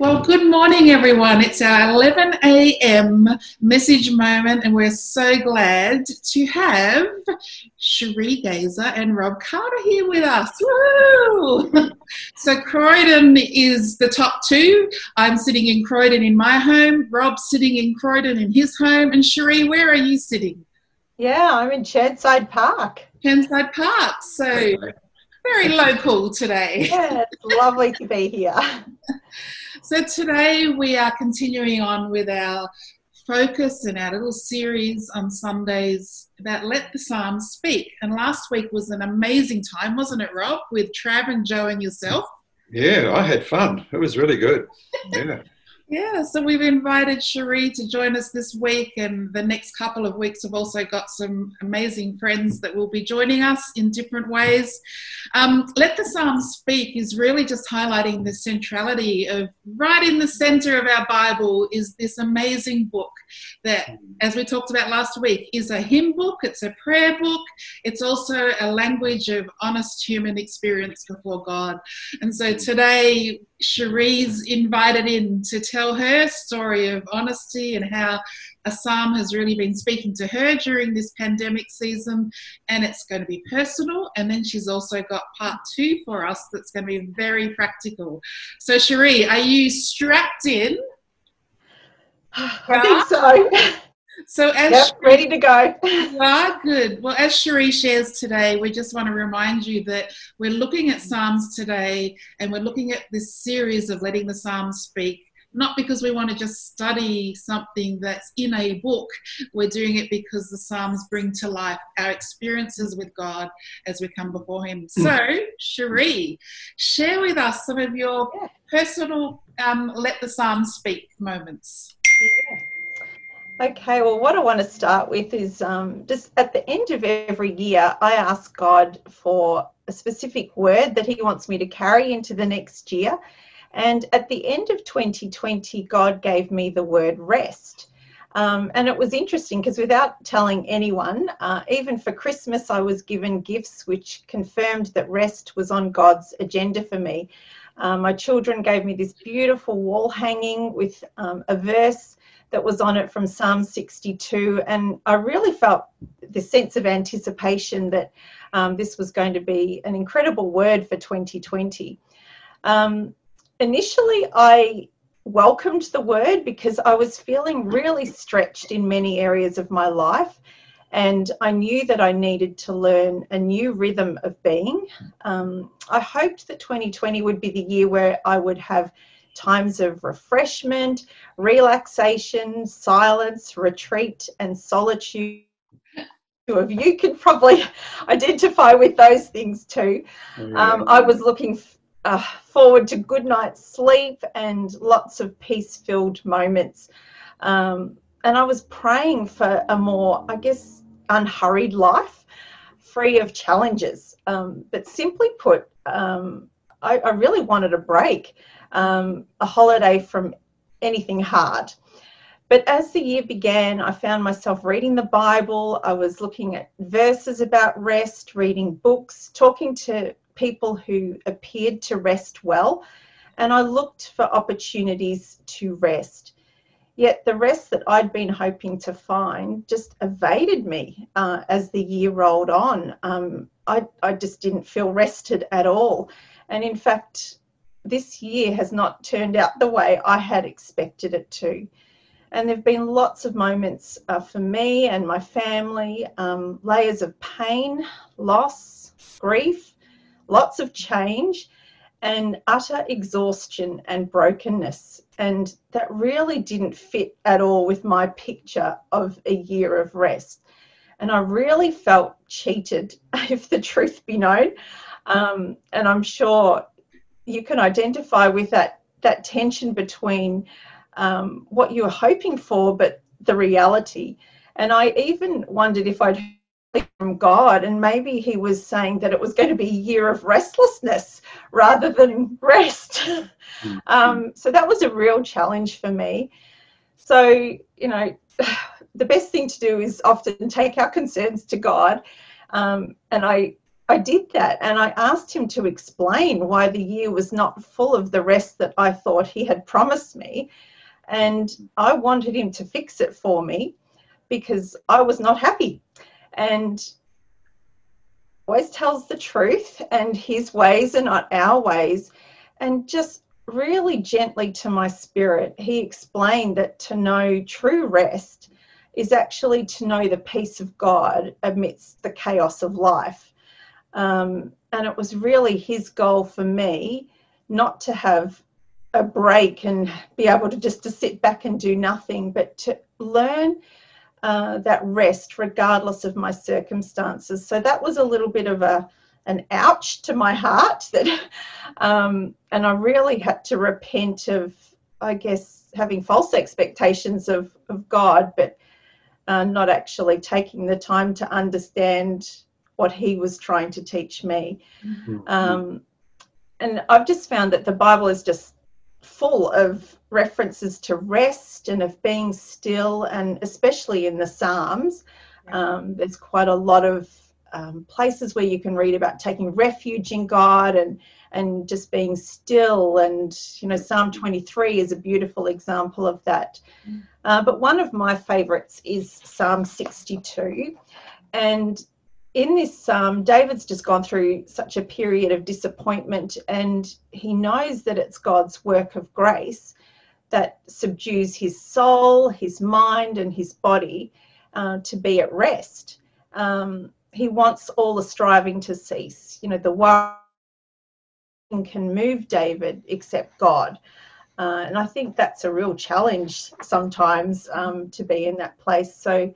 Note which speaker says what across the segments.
Speaker 1: Well, good morning, everyone. It's our 11 a.m. message moment, and we're so glad to have Cherie Gazer and Rob Carter here with us. Woo! so, Croydon is the top two. I'm sitting in Croydon in my home, Rob's sitting in Croydon in his home, and Cherie, where are you sitting?
Speaker 2: Yeah, I'm in Chermside Park.
Speaker 1: Chermside Park. So, very local today.
Speaker 2: Yeah, lovely to be here.
Speaker 1: So today we are continuing on with our focus and our little series on Sundays about Let the Psalms Speak. And last week was an amazing time, wasn't it, Rob, with Trav and Joe and yourself?
Speaker 3: Yeah, I had fun. It was really good. Yeah.
Speaker 1: Yeah, so we've invited Cherie to join us this week, and the next couple of weeks we've also got some amazing friends that will be joining us in different ways. Um, Let the Psalms Speak is really just highlighting the centrality of right in the center of our Bible is this amazing book that, as we talked about last week, is a hymn book, it's a prayer book, it's also a language of honest human experience before God. And so today, Cherie's invited in to tell her story of honesty and how a psalm has really been speaking to her during this pandemic season, and it's going to be personal. And then she's also got part two for us that's going to be very practical. So, Cherie, are you strapped in?
Speaker 2: I think so.
Speaker 1: So as
Speaker 2: yep, Cherie, ready to go.
Speaker 1: ah, good. Well, as Cherie shares today, we just want to remind you that we're looking at Psalms today, and we're looking at this series of letting the Psalms speak. Not because we want to just study something that's in a book. We're doing it because the Psalms bring to life our experiences with God as we come before Him. Hmm. So, Cherie, share with us some of your personal um, let the Psalms speak moments.
Speaker 2: Yeah. Okay, well, what I want to start with is um, just at the end of every year, I ask God for a specific word that He wants me to carry into the next year. And at the end of 2020, God gave me the word rest. Um, and it was interesting because without telling anyone, uh, even for Christmas, I was given gifts which confirmed that rest was on God's agenda for me. Um, my children gave me this beautiful wall hanging with um, a verse that was on it from Psalm 62. And I really felt this sense of anticipation that um, this was going to be an incredible word for 2020. Um, initially, I welcomed the word because I was feeling really stretched in many areas of my life. And I knew that I needed to learn a new rhythm of being. Um, I hoped that 2020 would be the year where I would have times of refreshment, relaxation, silence, retreat, and solitude. Two of you could probably identify with those things too. Um, I was looking uh, forward to good night's sleep and lots of peace filled moments. Um, and I was praying for a more, I guess, unhurried life, free of challenges. Um, but simply put, um, I, I, really wanted a break um, a holiday from anything hard. But as the year began, I found myself reading the Bible. I was looking at verses about rest, reading books, talking to people who appeared to rest well, and I looked for opportunities to rest. Yet the rest that I'd been hoping to find just evaded me uh, as the year rolled on. Um, I, I just didn't feel rested at all. And in fact, this year has not turned out the way I had expected it to. And there have been lots of moments uh, for me and my family, um, layers of pain, loss, grief, lots of change, and utter exhaustion and brokenness. And that really didn't fit at all with my picture of a year of rest. And I really felt cheated, if the truth be known. Um, and I'm sure you can identify with that that tension between um, what you were hoping for, but the reality. And I even wondered if I'd heard from God, and maybe He was saying that it was going to be a year of restlessness rather than rest. Mm-hmm. um, so that was a real challenge for me. So, you know, the best thing to do is often take our concerns to God. Um, and I I did that and I asked him to explain why the year was not full of the rest that I thought he had promised me. And I wanted him to fix it for me because I was not happy. And always tells the truth and his ways are not our ways. And just really gently to my spirit, he explained that to know true rest is actually to know the peace of God amidst the chaos of life. Um, and it was really his goal for me not to have a break and be able to just to sit back and do nothing, but to learn uh, that rest regardless of my circumstances. So that was a little bit of a an ouch to my heart that um, and I really had to repent of I guess having false expectations of, of God, but uh, not actually taking the time to understand what he was trying to teach me. Mm-hmm. Um, and I've just found that the Bible is just full of references to rest and of being still, and especially in the Psalms, um, there's quite a lot of um, places where you can read about taking refuge in God and and just being still. And you know, Psalm 23 is a beautiful example of that. Mm. Uh, but one of my favorites is Psalm 62, and in this psalm, David's just gone through such a period of disappointment, and he knows that it's God's work of grace that subdues his soul, his mind, and his body uh, to be at rest. Um, he wants all the striving to cease. You know, the one can move David except God. Uh, and I think that's a real challenge sometimes um, to be in that place. So,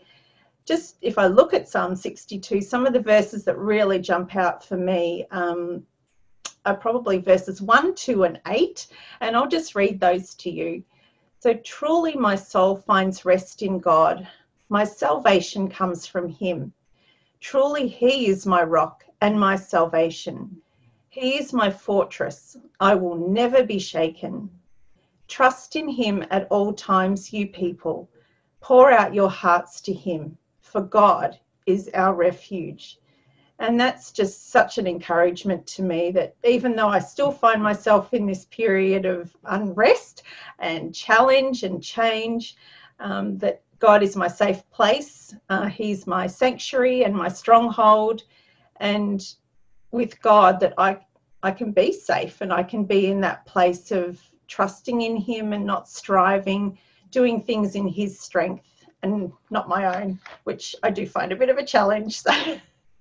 Speaker 2: just if I look at Psalm 62, some of the verses that really jump out for me um, are probably verses 1, 2, and 8. And I'll just read those to you. So, truly my soul finds rest in God. My salvation comes from Him. Truly He is my rock and my salvation. He is my fortress. I will never be shaken. Trust in Him at all times, you people. Pour out your hearts to Him for God is our refuge. And that's just such an encouragement to me that even though I still find myself in this period of unrest and challenge and change, um, that God is my safe place. Uh, he's my sanctuary and my stronghold. And with God, that I, I can be safe and I can be in that place of trusting in Him and not striving, doing things in His strength and not my own, which I do find a bit of a challenge. So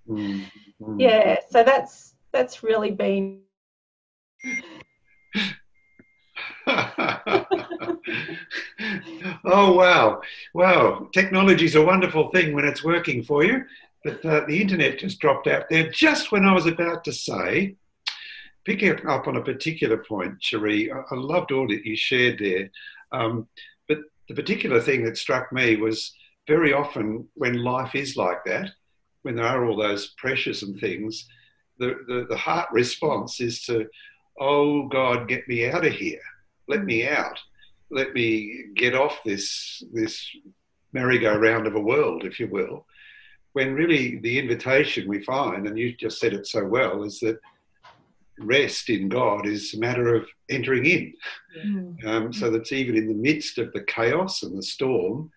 Speaker 2: mm, mm. yeah, so that's that's really been
Speaker 3: oh wow wow technology is a wonderful thing when it's working for you but uh, the internet just dropped out there just when i was about to say picking up on a particular point cherie i, I loved all that you shared there um, the particular thing that struck me was very often when life is like that, when there are all those pressures and things, the, the, the heart response is to, oh God, get me out of here. Let me mm. out. Let me get off this, this merry-go-round of a world, if you will. When really the invitation we find, and you just said it so well, is that rest in God is a matter of entering in. Mm. Um, so that's even in the midst of the chaos and the storm,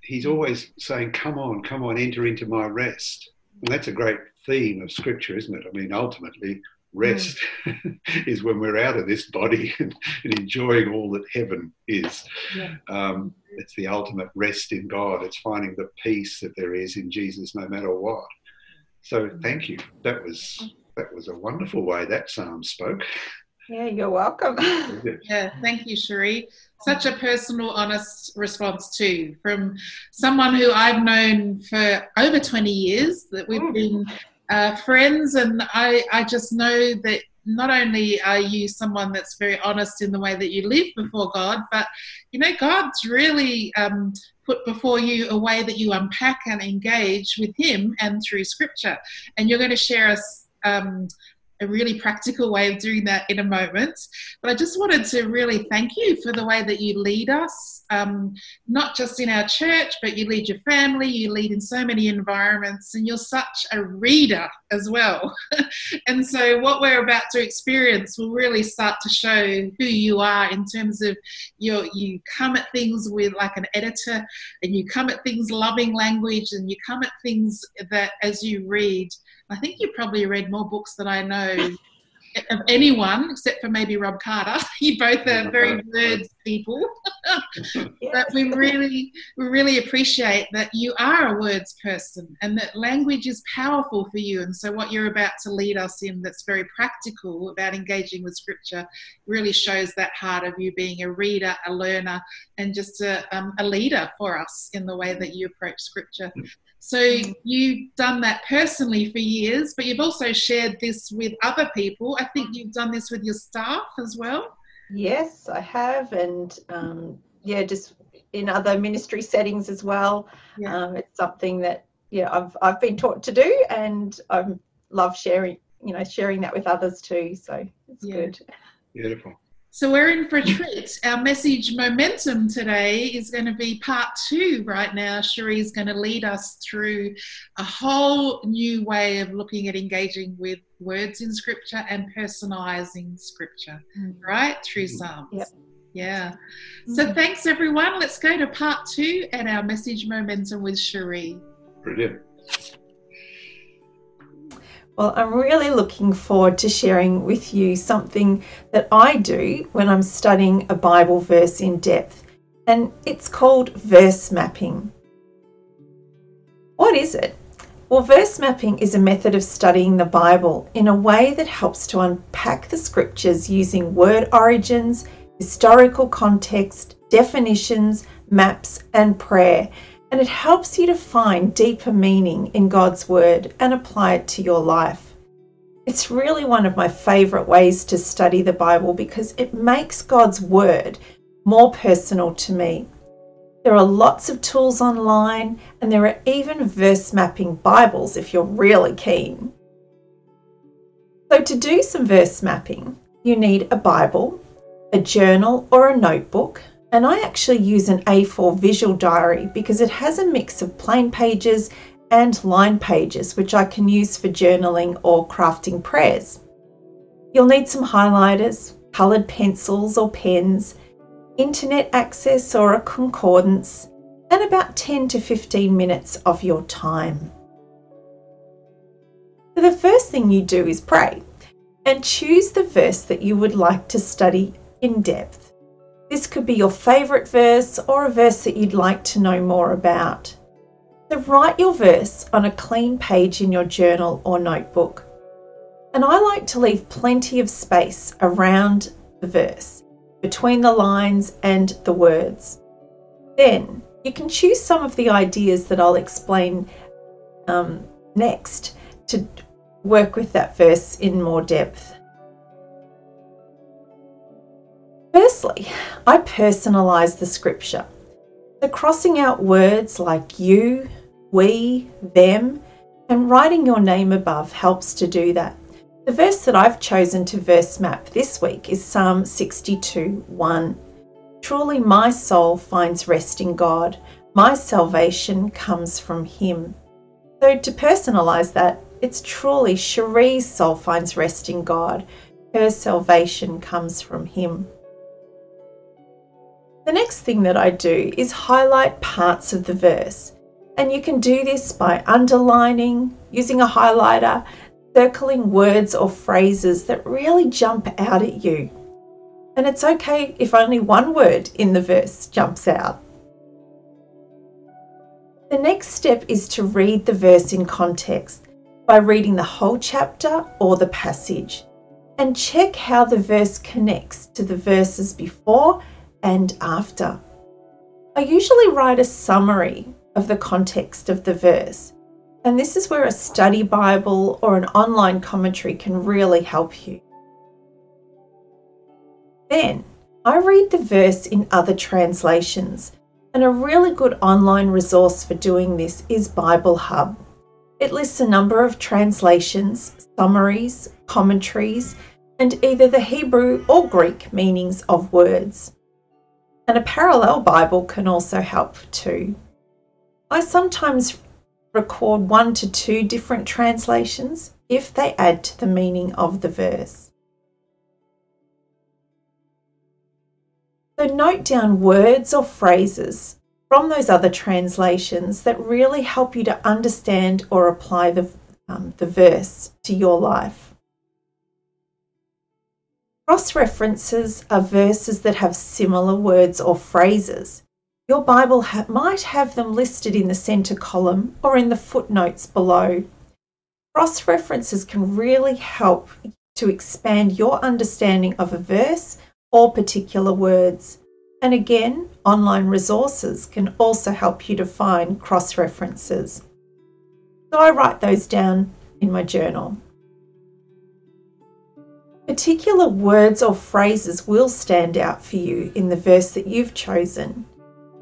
Speaker 3: He's always saying, Come on, come on, enter into my rest. And that's a great theme of Scripture, isn't it? I mean, ultimately, rest mm. is when we're out of this body and, and enjoying all that heaven is. Yeah. Um, it's the ultimate rest in God. It's finding the peace that there is in Jesus no matter what. So thank you. That was that was a wonderful way that psalm spoke.
Speaker 2: Yeah, you're welcome.
Speaker 1: yeah, thank you, Cherie. Such a personal, honest response too, from someone who I've known for over 20 years. That we've been uh, friends, and I, I just know that not only are you someone that's very honest in the way that you live before God, but you know God's really um, put before you a way that you unpack and engage with Him and through Scripture. And you're going to share us um, a really practical way of doing that in a moment. But I just wanted to really thank you for the way that you lead us, um, not just in our church, but you lead your family, you lead in so many environments, and you're such a reader as well. and so, what we're about to experience will really start to show who you are in terms of your, you come at things with like an editor, and you come at things loving language, and you come at things that as you read, I think you probably read more books than I know of anyone except for maybe Rob Carter. you both are very words people. but we really we really appreciate that you are a words person and that language is powerful for you. And so what you're about to lead us in that's very practical about engaging with scripture really shows that heart of you being a reader, a learner, and just a, um, a leader for us in the way that you approach scripture. So you've done that personally for years, but you've also shared this with other people. I think you've done this with your staff as well.
Speaker 2: Yes, I have, and um, yeah, just in other ministry settings as well. Yeah. Um, it's something that yeah I've I've been taught to do, and I love sharing you know sharing that with others too. So it's yeah. good.
Speaker 3: Beautiful.
Speaker 1: So we're in for a treat. Our message momentum today is going to be part two right now. Cherie is going to lead us through a whole new way of looking at engaging with words in scripture and personalizing scripture, mm. right? Through mm-hmm. Psalms. Yep. Yeah. So mm. thanks everyone. Let's go to part two and our message momentum with Cherie.
Speaker 3: Brilliant.
Speaker 2: Well, I'm really looking forward to sharing with you something that I do when I'm studying a Bible verse in depth, and it's called verse mapping. What is it? Well, verse mapping is a method of studying the Bible in a way that helps to unpack the scriptures using word origins, historical context, definitions, maps, and prayer and it helps you to find deeper meaning in God's Word and apply it to your life. It's really one of my favourite ways to study the Bible because it makes God's Word more personal to me. There are lots of tools online, and there are even verse mapping Bibles if you're really keen. So, to do some verse mapping, you need a Bible, a journal or a notebook, and I actually use an A4 visual diary because it has a mix of plain pages and line pages, which I can use for journaling or crafting prayers. You'll need some highlighters, coloured pencils or pens, internet access or a concordance, and about 10 to 15 minutes of your time. So the first thing you do is pray and choose the verse that you would like to study in depth. This could be your favourite verse or a verse that you'd like to know more about. So write your verse on a clean page in your journal or notebook. And I like to leave plenty of space around the verse, between the lines and the words. Then you can choose some of the ideas that I'll explain um, next to work with that verse in more depth. Firstly, I personalise the scripture. So, crossing out words like you, we, them, and writing your name above helps to do that. The verse that I've chosen to verse map this week is Psalm 62 1. Truly, my soul finds rest in God. My salvation comes from Him. So, to personalise that, it's truly Cherie's soul finds rest in God. Her salvation comes from Him. The next thing that I do is highlight parts of the verse. And you can do this by underlining, using a highlighter, circling words or phrases that really jump out at you. And it's okay if only one word in the verse jumps out. The next step is to read the verse in context by reading the whole chapter or the passage and check how the verse connects to the verses before and after. I usually write a summary of the context of the verse, and this is where a study Bible or an online commentary can really help you. Then I read the verse in other translations, and a really good online resource for doing this is Bible Hub. It lists a number of translations, summaries, commentaries, and either the Hebrew or Greek meanings of words. And a parallel Bible can also help too. I sometimes record one to two different translations if they add to the meaning of the verse. So note down words or phrases from those other translations that really help you to understand or apply the, um, the verse to your life. Cross references are verses that have similar words or phrases. Your Bible ha- might have them listed in the centre column or in the footnotes below. Cross references can really help to expand your understanding of a verse or particular words. And again, online resources can also help you to find cross references. So I write those down in my journal. Particular words or phrases will stand out for you in the verse that you've chosen.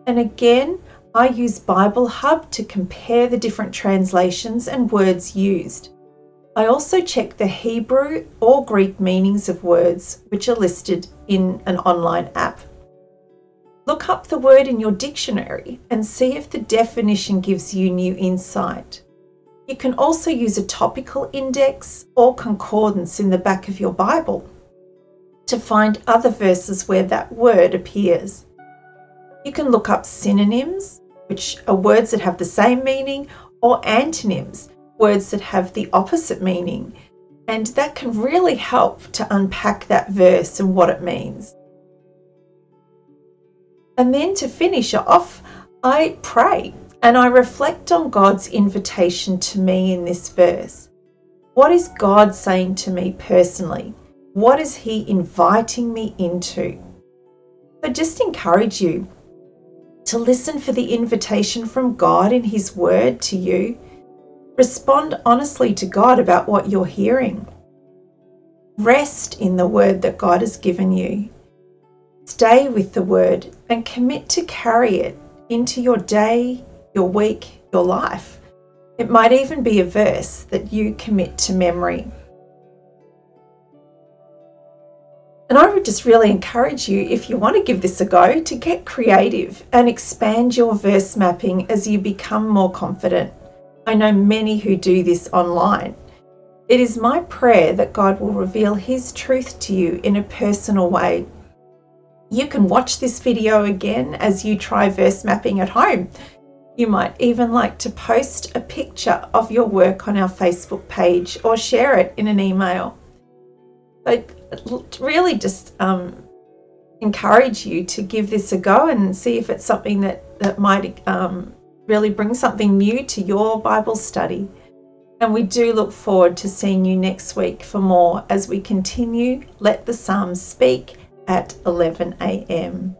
Speaker 2: And again, I use Bible Hub to compare the different translations and words used. I also check the Hebrew or Greek meanings of words which are listed in an online app. Look up the word in your dictionary and see if the definition gives you new insight. You can also use a topical index or concordance in the back of your Bible to find other verses where that word appears. You can look up synonyms, which are words that have the same meaning, or antonyms, words that have the opposite meaning. And that can really help to unpack that verse and what it means. And then to finish off, I pray and I reflect on God's invitation to me in this verse. What is God saying to me personally? What is He inviting me into? So just encourage you to listen for the invitation from God in His Word to you. Respond honestly to God about what you're hearing. Rest in the Word that God has given you. Stay with the Word and commit to carry it into your day, your week, your life. It might even be a verse that you commit to memory. And I would just really encourage you, if you want to give this a go, to get creative and expand your verse mapping as you become more confident. I know many who do this online. It is my prayer that God will reveal His truth to you in a personal way. You can watch this video again as you try verse mapping at home. You might even like to post a picture of your work on our Facebook page or share it in an email. But really just um, encourage you to give this a go and see if it's something that, that might um, really bring something new to your Bible study. And we do look forward to seeing you next week for more as we continue Let the Psalms Speak at 11 a.m.